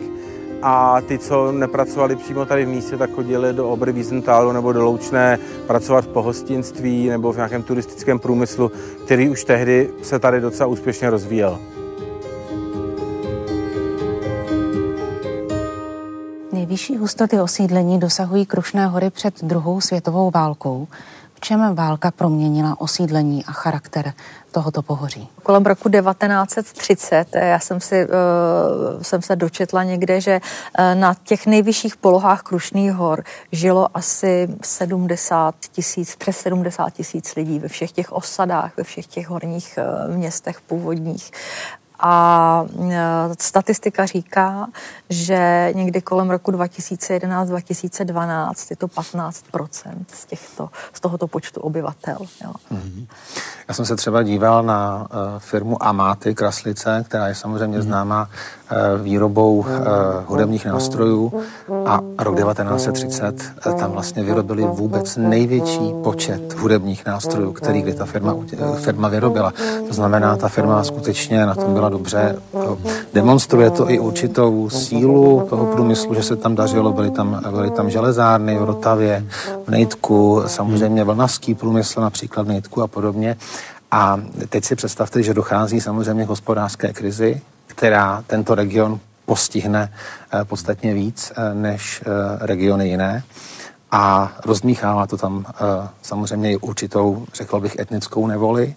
a ty, co nepracovali přímo tady v místě, tak chodili do Obry Wiesentálu nebo do Loučné pracovat v pohostinství nebo v nějakém turistickém průmyslu, který už tehdy se tady docela úspěšně rozvíjel. Nejvyšší hustoty osídlení dosahují Krušné hory před druhou světovou válkou. V čem válka proměnila osídlení a charakter tohoto pohoří? Kolem roku 1930 eh, já jsem, si, uh, jsem se dočetla někde, že uh, na těch nejvyšších polohách Krušných hor žilo asi 70 tisíc, přes 70 tisíc lidí ve všech těch osadách, ve všech těch horních uh, městech původních. A e, statistika říká, že někdy kolem roku 2011-2012 je to 15% z, těchto, z tohoto počtu obyvatel. Jo. Mm-hmm. Já jsem se třeba díval na uh, firmu Amáty Kraslice, která je samozřejmě mm-hmm. známá uh, výrobou uh, hudebních nástrojů a rok 1930 uh, tam vlastně vyrobili vůbec největší počet hudebních nástrojů, který kdy ta firma, uh, firma vyrobila. To znamená, ta firma skutečně na tom byla dobře. Uh, demonstruje to i určitou sílu toho průmyslu, že se tam dařilo, byly tam, byly tam železárny v Rotavě, v Nejtku, samozřejmě vlnavský průmysl například v Nejtku a podobně. A teď si představte, že dochází samozřejmě k hospodářské krizi, která tento region postihne eh, podstatně víc eh, než eh, regiony jiné. A rozmíchává to tam samozřejmě i určitou, řekl bych, etnickou nevoli.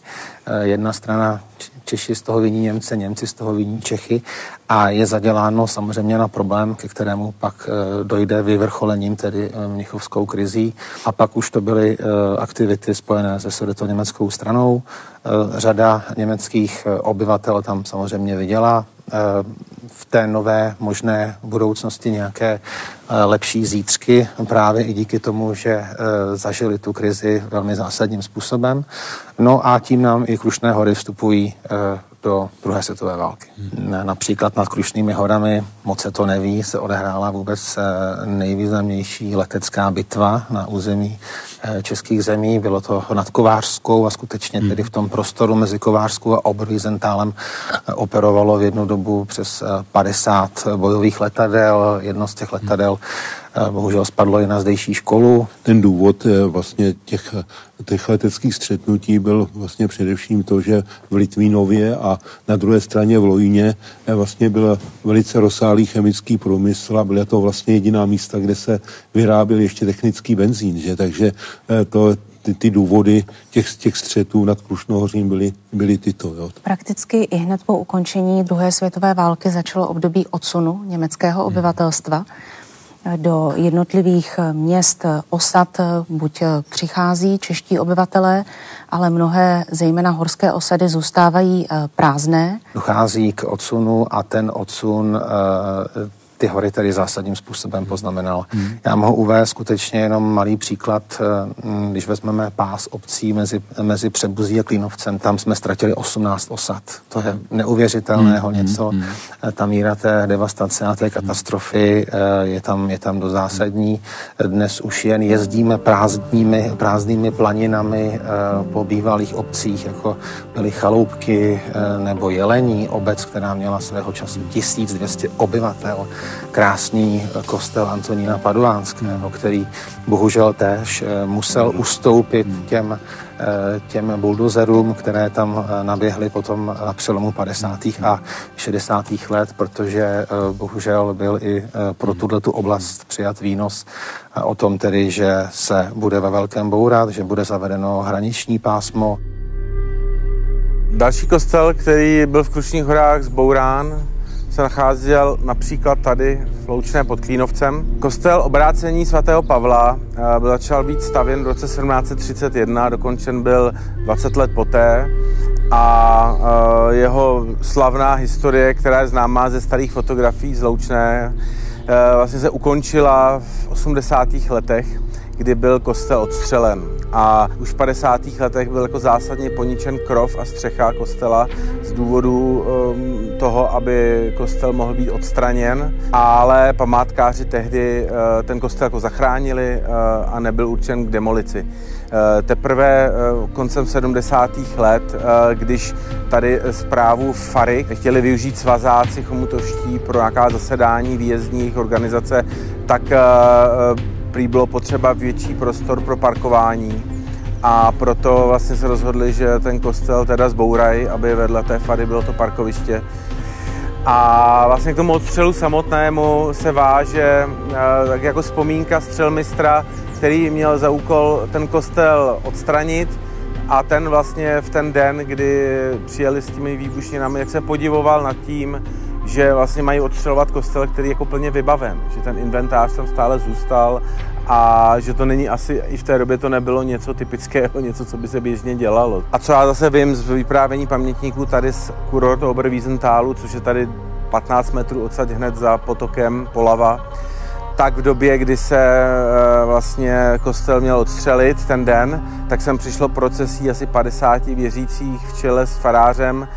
Jedna strana Češi z toho viní Němce, Němci z toho viní Čechy a je zaděláno samozřejmě na problém, ke kterému pak dojde vyvrcholením, tedy mnichovskou krizí. A pak už to byly aktivity spojené se německou stranou. Řada německých obyvatel tam samozřejmě viděla v té nové možné budoucnosti nějaké eh, lepší zítřky právě i díky tomu, že eh, zažili tu krizi velmi zásadním způsobem. No a tím nám i Krušné hory vstupují eh, do druhé světové války. Hmm. Například nad Krušnými horami, moc se to neví, se odehrála vůbec nejvýznamnější letecká bitva na území českých zemí. Bylo to nad Kovářskou a skutečně tedy v tom prostoru mezi Kovářskou a Oberwiesenthalem operovalo v jednu dobu přes 50 bojových letadel. Jedno z těch letadel bohužel spadlo i na zdejší školu. Ten důvod eh, vlastně těch, těch leteckých střetnutí byl vlastně především to, že v Litvínově a na druhé straně v Lojíně eh, vlastně byl velice rozsáhlý chemický průmysl a byla to vlastně jediná místa, kde se vyráběl ještě technický benzín, že? takže eh, to, ty, ty důvody těch, těch střetů nad Krušnohořím byly, byly tyto. Jo. Prakticky i hned po ukončení druhé světové války začalo období odsunu německého obyvatelstva. Hmm do jednotlivých měst, osad buď přichází čeští obyvatelé, ale mnohé, zejména horské osady, zůstávají eh, prázdné. Dochází k odsunu a ten odsun eh, ty hory tedy zásadním způsobem poznamenal. Hmm. Já mohu uvést skutečně jenom malý příklad, eh, když vezmeme pás obcí mezi, mezi Přebuzí a Klínovcem, tam jsme ztratili 18 osad. To je neuvěřitelného hmm. něco. Hmm. Ta míra té devastace a té katastrofy eh, je tam, je tam do zásadní. Dnes už jen jezdíme prázdnými, prázdnými planinami po bývalých obcích, jako byly Chaloupky nebo Jelení, obec, která měla svého času 1200 obyvatel krásný kostel Antonína Padovánského, který bohužel též eh, musel ustoupit těm, eh, těm buldozerům, které tam eh, naběhly potom na přelomu 50. a 60. let, protože bohužel byl i pro tuto tu oblast přijat výnos o tom tedy, že se bude ve velkém bourat, že bude zavedeno hraniční pásmo. Další kostel, který byl v Krušních horách zbourán, se nacházel například tady v Loučné pod Klínovcem. Kostel obrácení svatého Pavla eh, byl začal být stavěn v roce 1731, dokončen byl 20 let poté a eh, jeho slavná historie, která je známá ze starých fotografií z Loučné, eh, vlastně se ukončila v 80. letech kdy byl kostel odstřelen. A už v 50. letech byl jako zásadně poničen krov a střecha kostela z důvodu um, toho, aby kostel mohl být odstraněn, ale památkáři tehdy uh, ten kostel jako zachránili uh, a nebyl určen k demolici. Uh, teprve uh, koncem 70. let, uh, když tady zprávu Fary chtěli využít svazáci chomutovští pro nějaká zasedání výjezdních organizace, tak prý bylo potřeba větší prostor pro parkování a proto vlastně se rozhodli, že ten kostel teda zbourají, aby vedle té fary bylo to parkoviště. A vlastně k tomu odstřelu samotnému se váže eh, tak jako vzpomínka střelmistra, který měl za úkol ten kostel odstranit a ten vlastně v ten den, kdy přijeli s těmi výbušninami, jak se podivoval nad tím, že vlastně mají odstřelovat kostel, který je jako plně vybaven, že ten inventář tam stále zůstal a že to není asi, i v té době to nebylo něco typického, něco, co by se běžně dělalo. A co já zase vím z vyprávění pamětníků tady z kurortu Oberwiesentálu, což je tady 15 metrů odsaď hned za potokem Polava, tak v době, kdy se eh, vlastně kostel měl odstřelit ten den, tak jsem přišlo procesí asi 50 věřících v čele s farářem,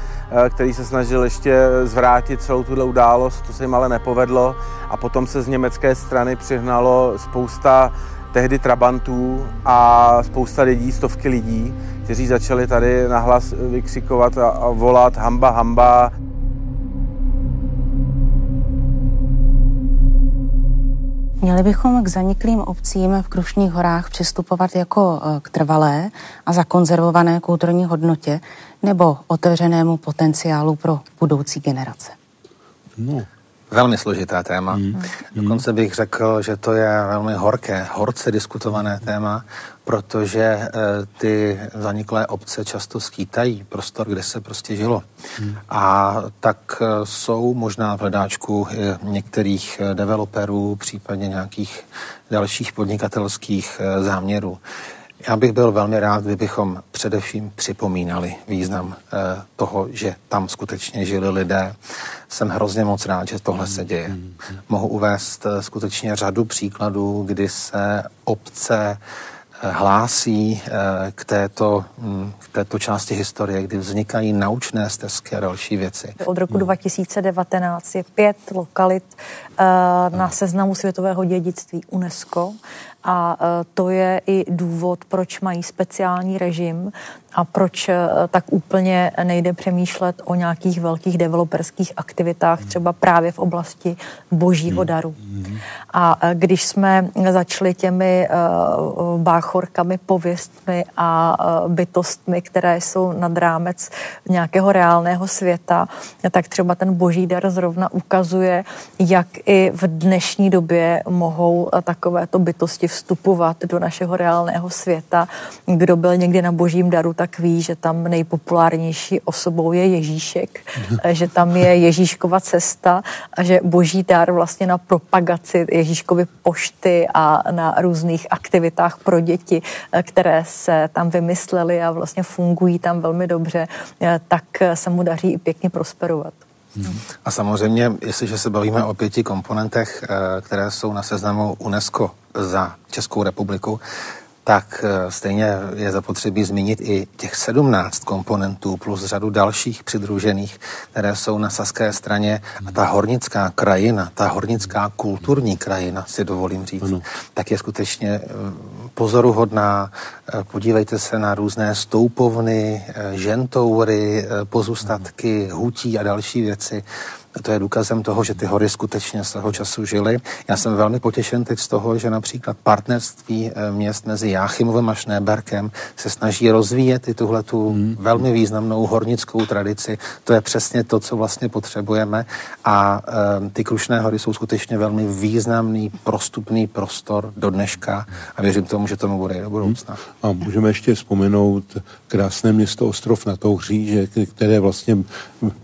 který se snažil ještě zvrátit celou tuhle událost, to se jim ale nepovedlo a potom se z německé strany přihnalo spousta tehdy trabantů a spousta lidí, stovky lidí, kteří začali tady nahlas vykřikovat a volat hamba, hamba. Měli bychom k zaniklým obcím v Krušných horách přistupovat jako e, k trvalé a zakonzervované kulturní hodnotě nebo otevřenému potenciálu pro budoucí generace? No, Velmi složitá téma. Mm. Dokonce bych řekl, že to je velmi horké, horce diskutované téma, protože e, ty zaniklé obce často skýtají prostor, kde se prostě žilo. Mm. A tak e, jsou možná v hledáčku e, některých developerů, případně nějakých dalších podnikatelských záměrů. Já bych byl velmi rád, kdybychom především připomínali význam eh, toho, že tam skutečně žili lidé. Jsem hrozně moc rád, že tohle se děje. Mohu uvést eh, skutečně řadu příkladů, kdy se obce eh, hlásí k této, hm, k této části historie, kdy vznikají naučné stezky a další věci. Od roku 2019 je pět lokalit na seznamu světového dědictví UNESCO a to je i důvod, proč mají speciální režim a proč eh, tak úplně nejde přemýšlet o nějakých velkých developerských aktivitách, třeba právě v oblasti božího daru. A eh, když jsme začali těmi eh, báchorkami, pověstmi a bytostmi, které jsou nad rámec nějakého reálného světa, tak třeba ten boží dar zrovna ukazuje, jak i v dnešní době mohou takovéto bytosti vstupovat do našeho reálného světa. Kdo byl někdy na božím daru, tak ví, že tam nejpopulárnější osobou je Ježíšek, že tam je Ježíškova cesta a že boží dar vlastně na propagaci Ježíškovy pošty a na různých aktivitách pro děti, které se tam vymyslely a vlastně fungují tam velmi dobře, tak se mu daří i pěkně prosperovat. A samozřejmě, jestliže se bavíme o pěti komponentech, eh, které jsou na seznamu UNESCO za Českou republiku, tak eh, stejně je zapotřebí zmínit i těch 17 komponentů plus řadu dalších přidružených, které jsou na saské straně. A ta hornická krajina, ta hornická kulturní krajina, si dovolím říct, ano. tak je skutečně eh, pozoruhodná. Eh, podívejte se na různé stoupovny, žentoury, pozůstatky, hutí a další věci. To je důkazem toho, že ty hory skutečně svého času žily. Já jsem velmi potěšen teď z toho, že například partnerství eh, měst mezi Jáchymovem a Šnéberkem se snaží rozvíjet i tuhle tu hmm. velmi významnou hornickou tradici. To je přesně to, co vlastně potřebujeme a um, ty Krušné hory jsou skutečně velmi významný prostupný prostor do dneška a věřím tomu, že tomu bude i do budoucna. A můžeme ještě vzpomenout krásné město Ostrov na Touhří, které vlastně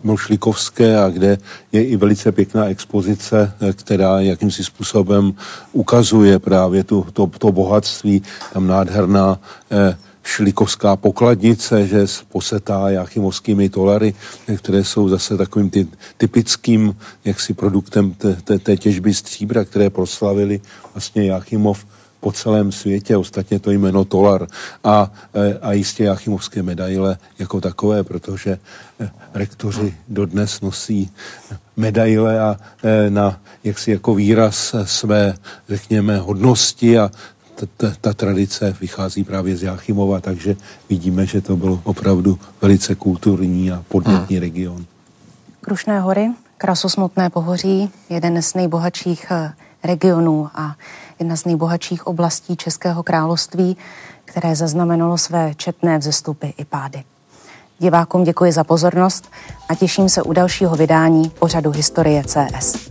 Mošlikovské a kde je i velice pěkná expozice, eh, která jakýmsi způsobem ukazuje právě tu, to, to bohatství. Tam nádherná eh, šlikovská pokladnice, že posetá jachymovskými tolary, eh, které jsou zase takovým ty, typickým jaksi produktem té, té, té těžby stříbra, které proslavili vlastně Jachymov po celém světě, ostatně to jméno Tolar a, e, a jistě Jachimovské medaile jako takové, protože e, rektoři dodnes nosí medaile a e, na jaksi jako výraz své, řekněme, hodnosti a ta, ta tradice vychází právě z Jáchymova, takže vidíme, že to byl opravdu velice kulturní a podnětný hmm. region. Krušné hory, krasosmutné pohoří, jeden z nejbohatších regionů a jedna z nejbohatších oblastí Českého království, které zaznamenalo své četné vzestupy i pády. Divákům děkuji za pozornost a těším se u dalšího vydání pořadu Historie CS.